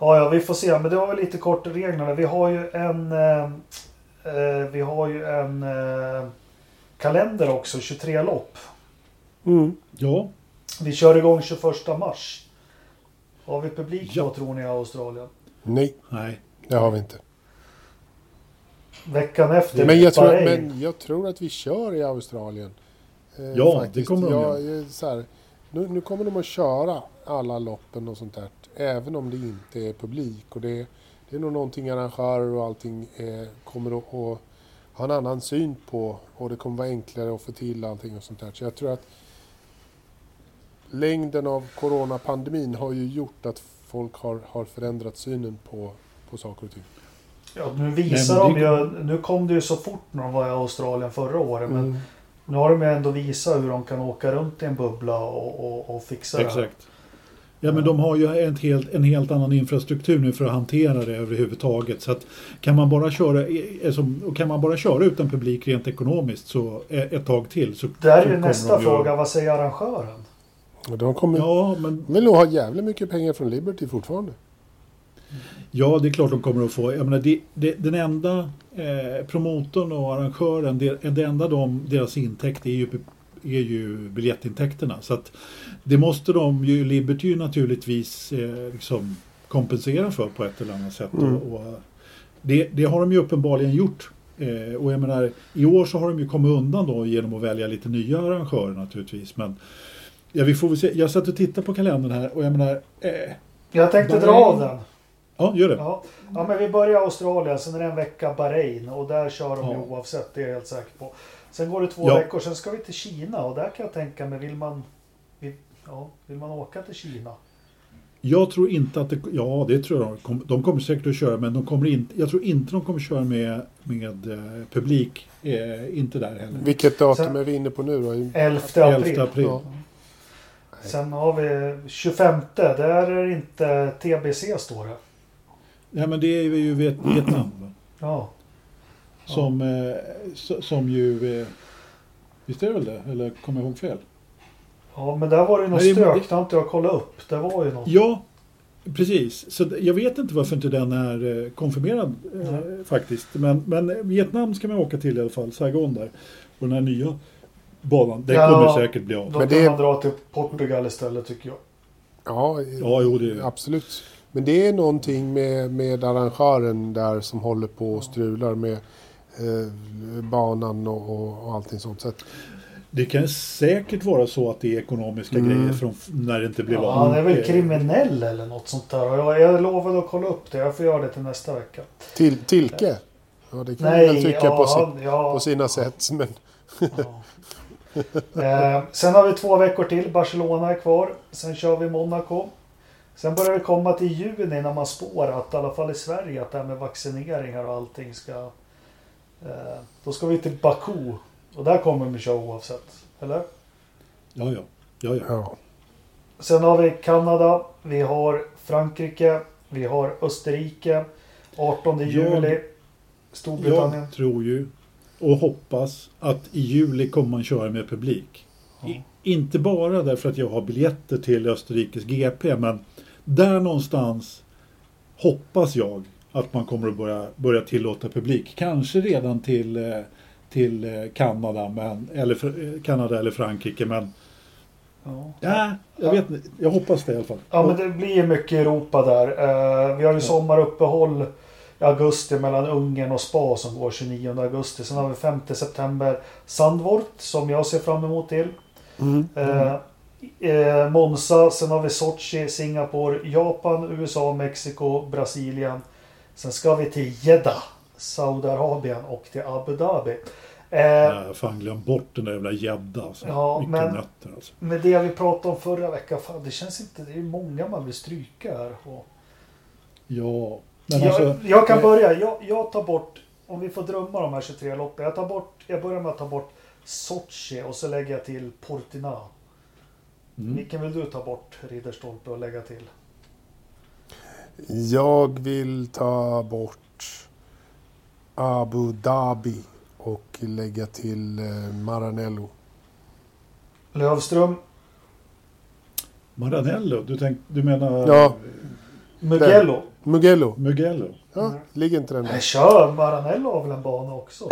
Ja, ja, vi får se. Men det var väl lite kort reglerna. Vi har ju en... Eh, eh, vi har ju en eh, kalender också, 23 lopp. Mm. Ja, Vi kör igång 21 mars. Har vi publik Ja. då tror ni i Australien? Nej, Nej. det har vi inte. Veckan efter Men jag, tror, men jag tror att vi kör i Australien. Eh, Ja, det kommer de jag, göra. jag- så här, nu, nu kommer de att köra alla loppen och sånt där. Även om det inte är publik. Och det, det är nog någonting arrangörer och allting eh, kommer att, att ha en annan syn på. Och det kommer vara enklare att få till allting och sånt där. Så jag tror att längden av coronapandemin har ju gjort att folk har, har förändrat synen på, på saker och ting. Ja, nu visar Nej, men de det- ju... Nu kom det ju så fort när de var i Australien förra året. Men Mm. nu har de ju ändå visat hur de kan åka runt i en bubbla och, och, och fixa det. Exakt. Ja men de har ju en helt, en helt annan infrastruktur nu för att hantera det överhuvudtaget. Så att kan man bara köra, alltså, kan man bara köra utan publik rent ekonomiskt så eh, ett tag till så Där så är kommer nästa ju- fråga. Vad säger arrangören? De kommer Ja, men vill nog ha jävligt mycket pengar från Liberty fortfarande. Ja, det är klart de kommer att få. Jag menar, det, det, den enda eh, promotorn och arrangören, det, det enda de, deras intäkt är ju, är ju biljettintäkterna. Så att det måste de ju, Liberty ju naturligtvis eh, liksom kompensera för på ett eller annat sätt. Mm. Och, och, det, det har de ju uppenbarligen gjort. Eh, och jag menar, i år så har de ju kommit undan då genom att välja lite nya arrangörer naturligtvis. Men ja, vi får väl se. Jag satt och tittade på kalendern här och jag menar, eh, Jag tänkte dra av den. ja gör det. Ja. ja, men vi börjar Australien. Sen är det en vecka Bahrain. Och där kör de ju Ja. oavsett. Det är jag helt säker på. Sen går det två Ja. veckor. Sen ska vi till Kina. Och där kan jag tänka mig. Vill man, vill, ja, vill man åka till Kina? Jag tror inte att det, ja det tror jag de kommer, de kommer säkert att köra men de kommer inte, jag tror inte de kommer köra med, med eh, publik, eh, inte där heller. Vilket datum Sen- är vi inne på nu då? I- 11 april. 11 april. Ja. Sen har vi 25. Där är det inte TBC står det. Ja men det är ju Viet- Vietnam? Ja. Som, eh, so- som ju, eh, visst är det väl det? Eller kommer jag ihåg fel? Ja, men där var det något Nej, det- stök. Det har inte jag kollat upp. Det var ju något. Ja, precis. Så jag vet inte varför inte den är eh, konfirmerad eh, faktiskt. Men, men Vietnam ska man åka till i alla fall, Saigon där. På den här nya banan. Den Ja. kommer säkert bli av. Då Men kan det- man dra till Portugal istället tycker jag. Ja, Ja, jo det är absolut. Men det är någonting med, med arrangören där som håller på och strular med banan och, och, och allting sånt. Så att, Det kan säkert vara så att det är ekonomiska Mm. grejer från när det inte blir Ja, han är väl Eh, kriminell eller något sånt där. Jag, jag lovade att kolla upp det. Jag får göra det till nästa vecka. till, tilke. Ja, det kan man tycka ja, på, si, han- ja, på sina sätt. Men ja. eh, sen har vi två veckor till. Barcelona är kvar. Sen kör vi Monaco. Sen börjar vi komma till juni när man spår att i alla fall i Sverige att det här med vaccineringar och allting ska... Eh, då ska vi till Baku. Och där kommer vi köra oavsett. Eller? Ja, ja. ja, ja. ja, Sen har vi Kanada, vi har Frankrike, vi har Österrike, 18 Jag- juli, Storbritannien. Jag tror ju och hoppas att i juli kommer man köra med publik. Ja. I, inte bara därför att jag har biljetter till Österrikes GP men där någonstans hoppas jag att man kommer att börja, börja tillåta publik. Kanske redan till, eh, till eh, Kanada, men, eller, eh, Kanada eller Frankrike men Ja. ja, jag, vet, inte. jag hoppas det i alla fall. ja, men det blir mycket Europa där. Vi har ju sommaruppehåll i augusti mellan Ungern och Spa som går 29 augusti. Sen har vi 5 september Sandvort som jag ser fram emot till. mm. Eh, Monza, sen har vi Sochi, Singapore, Japan, USA, Mexiko, Brasilien. Sen ska vi till Jeddah, Saudiarabien och till Abu Dhabi. Eh, Jag fan glömt bort den där jävla gädda. Alltså. Ja, Mycket men- nötter alltså. Med det vi pratade om förra veckan, fan, det känns inte... Det är många man vill stryka här. Och Ja, men jag, alltså. jag kan eh, börja. Jag, jag tar bort, om vi får drömma de här 23 loppen. Jag, tar bort, jag börjar med att ta bort Sochi och så lägger jag till Portina. Mm. Vilken vill du ta bort, Ridderstolpe, och lägga till? Jag vill ta bort Abu Dhabi och lägga till eh, Maranello. Lövström, Maranello, du, tänk, du menar Ja. Mugello. Mugello. Mugello? Ja, Mm. ligger inte den där? Nej, kör! Maranello har väl en bana också?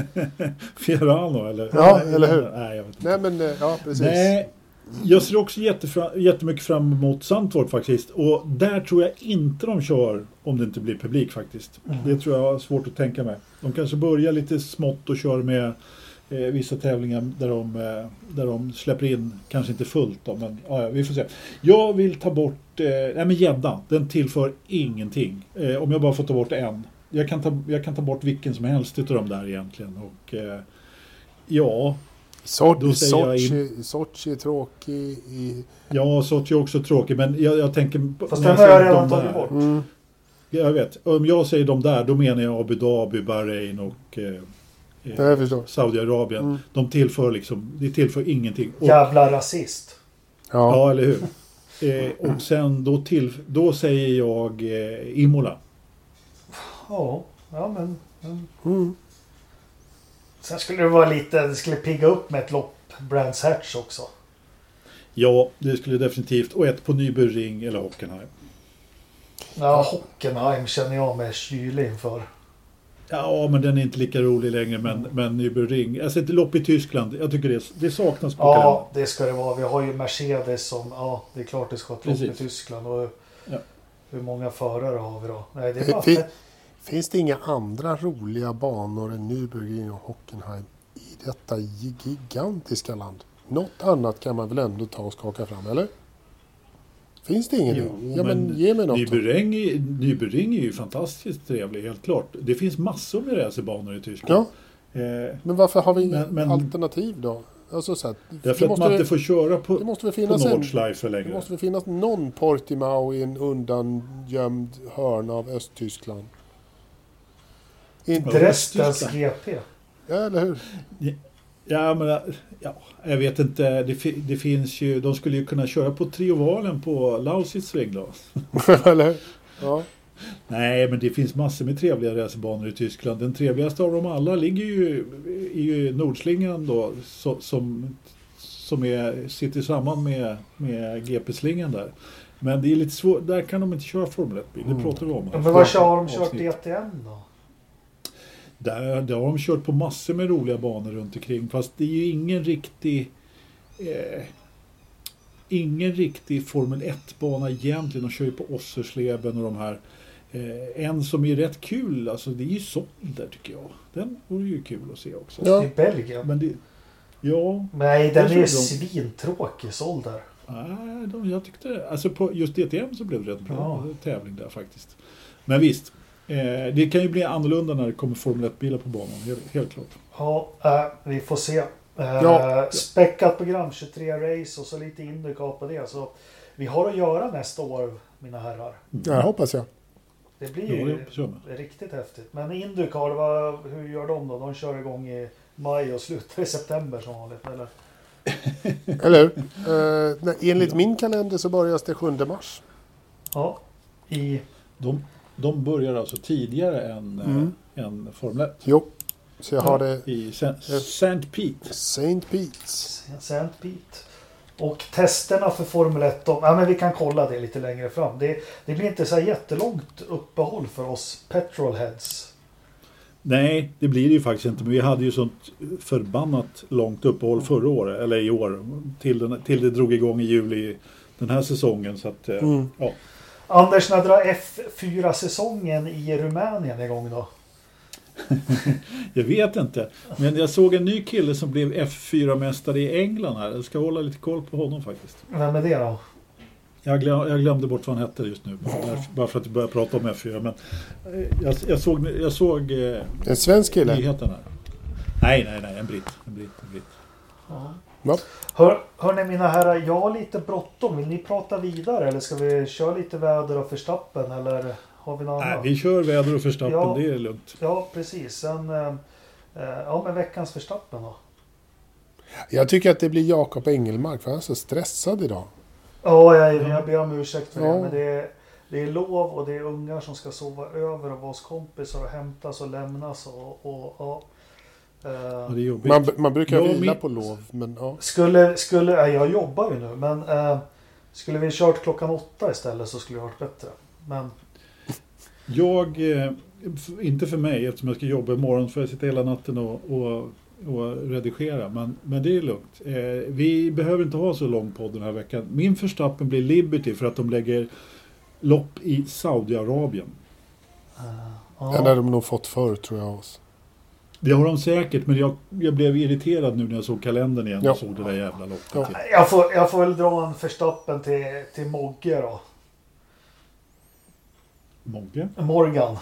Fiorano eller? Ja, eller hur? Nej, jag vet inte. Nej, men eh, ja, precis. Nej, Jag ser också jättefra- jättemycket fram emot Sandford faktiskt. Och där tror jag inte de kör om det inte blir publik faktiskt. Mm. Det tror jag har svårt att tänka mig. De kanske börjar lite smått och kör med eh, vissa tävlingar där de, eh, där de släpper in, kanske inte fullt då, men ja, ja, vi får se. Jag vill ta bort, eh, nej men gädda, den tillför ingenting. Eh, om jag bara får ta bort en. Jag kan ta, jag kan ta bort vilken som helst utav de där egentligen. Och eh, ja, Sochi, Sochi är tråkig. I, Ja, Sochi är också tråkig, men jag, jag tänker... Fast den har jag redan tagit bort. mm, Jag vet. Om jag säger de där, då menar jag Abu Dhabi, Bahrain och eh, det eh. Saudiarabien. Mm. De tillför liksom, det tillför ingenting. Och, Jävla rasist. Ja. ja, eller hur? Eh, och sen då, till, då säger jag eh, Imola. Ja, ja men... men. Mm. Sen skulle det vara lite, det skulle pigga upp med ett lopp Brands Hatch också. Ja, det skulle definitivt. Och ett på Nybro-Ring eller Hockenheim. Ja, Hockenheim känner jag mig kylig inför. Ja, men den är inte lika rolig längre. Men, men Nybro-Ring. Alltså ett lopp i Tyskland. Jag tycker det, det saknas på kalendern. Ja, det ska det vara. Vi har ju Mercedes som, ja, det är klart det ska vara ett lopp i. Tyskland. Och Ja. Hur många förare har vi då? Nej, det är bara... Finns det inga andra roliga banor än Nürburgring och Hockenheim i detta gigantiska land? Något annat kan man väl ändå ta och skaka fram, eller? Finns det ingenting? Jo, ja, men, men ge mig något. Nybyring är, ju fantastiskt trevlig, helt klart. Det finns massor med racerbanor i Tyskland. Ja, Eh, men varför har vi inga alternativ då? Alltså, så här, därför det, att man inte får köra på, det måste väl på finnas en... Nordschleife Det längre. måste väl finnas någon Portimao i en undangömd hörn av Östtyskland? Inte, Ja. Dresdens. GP. ja, eller hur? Ja, men ja, jag vet inte. Det, det finns ju, de skulle ju kunna köra på Triovalen på Lausitzring då. eller hur? Ja. Nej, men det finns massor med trevliga racerbanor i Tyskland. Den trevligaste av dem alla ligger ju i Nordslingan då, så, som, som är, sitter samman med, med GP-slingan där. Men det är lite svårt, där kan de inte köra Formel 1-bil, det Mm. pratar vi om. Ja, Men vad kör har de kört DTM då? Där, där har de kört på massor med roliga banor runt omkring. Fast det är ju ingen riktig... Eh, ingen riktig Formel 1-bana egentligen. De kör ju på Ossersleben och de här. Eh, en som är rätt kul, alltså det är ju Sonder tycker jag. Den vore ju kul att se också. Ja. I Belgien? Men det... Ja, Nej, den är ju de- svintråkig där. nej, de, jag tyckte... Alltså på just DTM så blev det rätt bra Ja. tävling där faktiskt. Men visst. Eh, det kan ju bli annorlunda när det kommer Formel 1-bilar på banan, helt, helt klart. Ja, äh, vi får se. Äh, Ja. Späckat program, 23 race och så lite Indycar på det. Så vi har att göra nästa år, mina herrar. ja, hoppas jag. Det blir Ja, det ju med. riktigt häftigt. Men Indycar, vad, hur gör de då? De kör igång i maj och slutar i september som vanligt, eller? Eller hur? Eh, enligt min kalender så börjas det 7 mars. Ja, i... De, de börjar alltså tidigare än, Mm. eh, än Formel 1. Jo, så jag har det I St. Pete. St. Pete's. St. Pete. Och testerna för Formel 1, de, ja, men vi kan kolla det lite längre fram. Det, det blir inte så här jättelångt uppehåll för oss petrolheads. Nej, det blir det ju faktiskt inte. Men vi hade ju sånt förbannat långt uppehåll förra året, eller i år. Till, den, till det drog igång i juli den här säsongen. Så att, eh, Mm. ja. Anders, när drar F4-säsongen i Rumänien igång då? Jag vet inte. Men jag såg en ny kille som blev F4-mästare i England här. Jag ska hålla lite koll på honom faktiskt. Vem är det då? Jag, glöm, jag glömde bort vad han hette just nu. Bara- för att vi började prata om F4. Men eh, jag, jag såg, jag såg eh, En svensk kille. nyheten här. Nej, nej, nej. En britt. En britt, en britt. Ja. Ja. Hör, hörni mina herrar, jag har lite bråttom. Vill ni prata vidare eller ska vi köra lite väder och förstappen eller har vi något Nej, annat? vi kör väder och förstappen. Ja. Det är lugnt. Ja, precis. Sen, eh, eh, ja men veckans förstappen då. Jag tycker att det blir Jakob Engelmark för han är så stressad idag. Ja, jag, jag ber om ursäkt för Ja. det. Men det är, det är lov och det är ungar som ska sova över och vara hos kompisar och hämtas och lämnas. Och, och, ja. Eh, Ja, det. Man, man brukar Ja, vila på lov, men ja. skulle, skulle, ja, jag jobbar ju nu men eh, skulle vi kört klockan åtta istället så skulle det varit bättre. Men Jag, eh, inte för mig eftersom jag ska jobba imorgon får jag sitta hela natten och, och och redigera. Men, men det är lugnt. Eh, vi behöver inte ha så lång podd den här veckan. Min förstappen blir Liberty för att de lägger lopp i Saudiarabien. Den ja. hade de nog fått förr tror jag. Oss. Det har de säkert, men jag, jag blev irriterad nu när jag såg kalendern igen och Ja. såg det där jävla loppet. Ja. Jag, får, jag får väl dra en förstappen till, till Mogge då. Mogge? Morgan.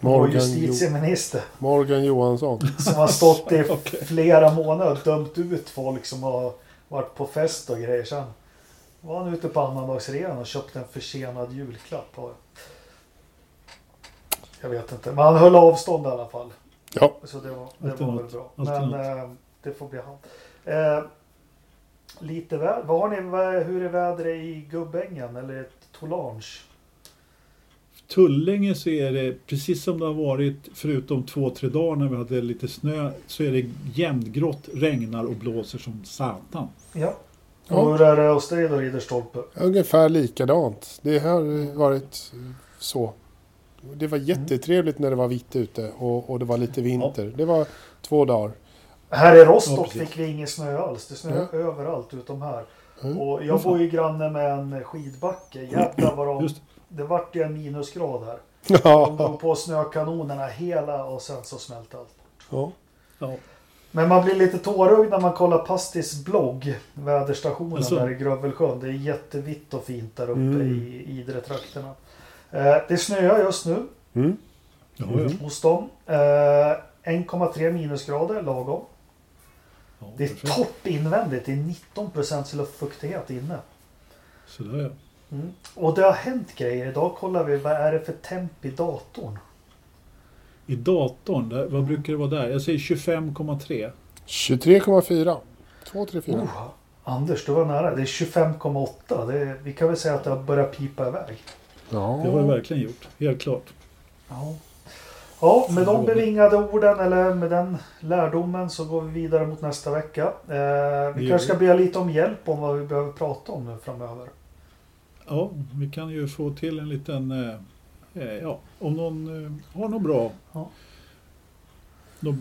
Vår Morgan, jo, justitieminister. Morgan Johansson. Som har stått i Okej. flera månader och dömt ut folk som har varit på fest och grejer. Sen var han ute på annandagsrean och köpte en försenad julklapp. Jag vet inte. Men han höll avstånd i alla fall. Ja, Så det var, det Alltid var väl något. bra. Alltid Men eh, det får bli han. Eh, lite väder. Vad har ni, hur är vädret i Gubbängen eller Tolange? Tullinge så är det precis som det har varit förutom två, tre dagar när vi hade lite snö så är det jämngrått, regnar och blåser som satan. Ja. Ja. Och hur är det hos dig då Ridderstolpe? ungefär likadant. Det har varit så. Det var jättetrevligt när det var vitt ute och, och det var lite vinter. Det var två dagar. Här i Rostock fick vi ingen snö alls. Det snöade överallt utom här. Mm. Och jag bor ju granne med en skidbacke. Jävlar vad de... Just Det vart ju en minusgrad här. De Ja. drog på snökanonerna hela och sen så smälte allt. ja. ja. Men man blir lite tårögd när man kollar Pastis blogg, väderstationen Alltså. där i Grövelsjön. Det är jättevitt och fint där uppe Mm. i Idre-trakterna. Eh, det snöar just nu Mm. Ja. hos dem. Eh, 1,3 minusgrader lagom. ja Det är perfekt. topp invändigt. Det är 19% luftfuktighet inne. Sådär ja. Mm. Och det har hänt grejer. Idag kollar vi vad är det för temp i datorn. I datorn, där, vad brukar det vara där? Jag säger 25,3. 23,4. 2, 3, 4. Oh, Anders, du var nära. Det är 25,8. Det är, vi kan väl säga att det har börjat pipa iväg. Det har det verkligen gjort, helt klart. Ja. Ja, med de bevingade orden eller med den lärdomen så går vi vidare mot nästa vecka. Eh, vi kanske ska be lite om hjälp om vad vi behöver prata om nu framöver. Ja, vi kan ju få till en liten... Eh, eh, ja, om någon eh, har något bra... Ja.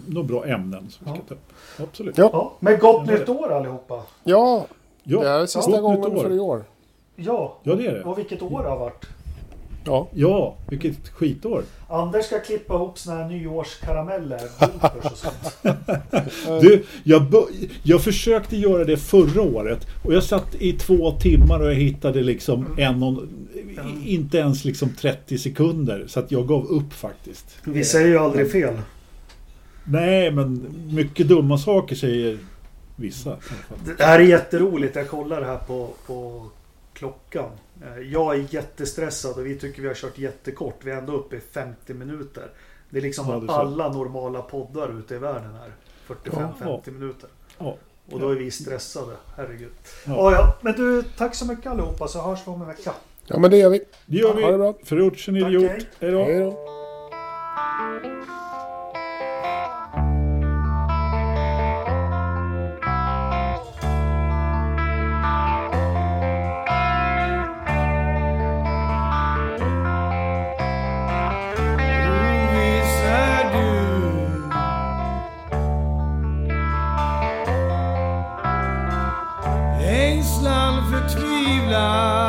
Några bra ämnen som vi ska Ja. ta upp. Absolut. Ja. Ja, med gott Ja, nytt år allihopa! Ja, Ja, det är sista gott gången för i år. Ja, Ja, det är det. och vilket år det har varit. Ja. Ja, vilket skitår. Anders ska klippa ihop såna här nyårskarameller, bloopers och sånt. Du, jag, jag försökte göra det förra året och jag satt i två timmar och jag hittade liksom en och, inte ens liksom 30 sekunder. Så att jag gav upp faktiskt. Vi säger ju aldrig fel. Nej, men mycket dumma saker säger vissa. Det här är jätteroligt. Jag kollar här på, på klockan. Eh, Jag är jättestressad och vi tycker vi har kört jättekort. Vi är ändå uppe i 50 minuter. Det är liksom Ja, vad alla normala poddar ute i världen är. 45-50 minuter. Ja. Och då är vi stressade. Herregud. Ja. Ja. Ja, Men du, tack så mycket allihopa så hörs vi om en vecka. ja, men det gör vi. Det gör Ha det bra. vi. Tack, idiot. hej. Hej då. Ängslan förtvivlan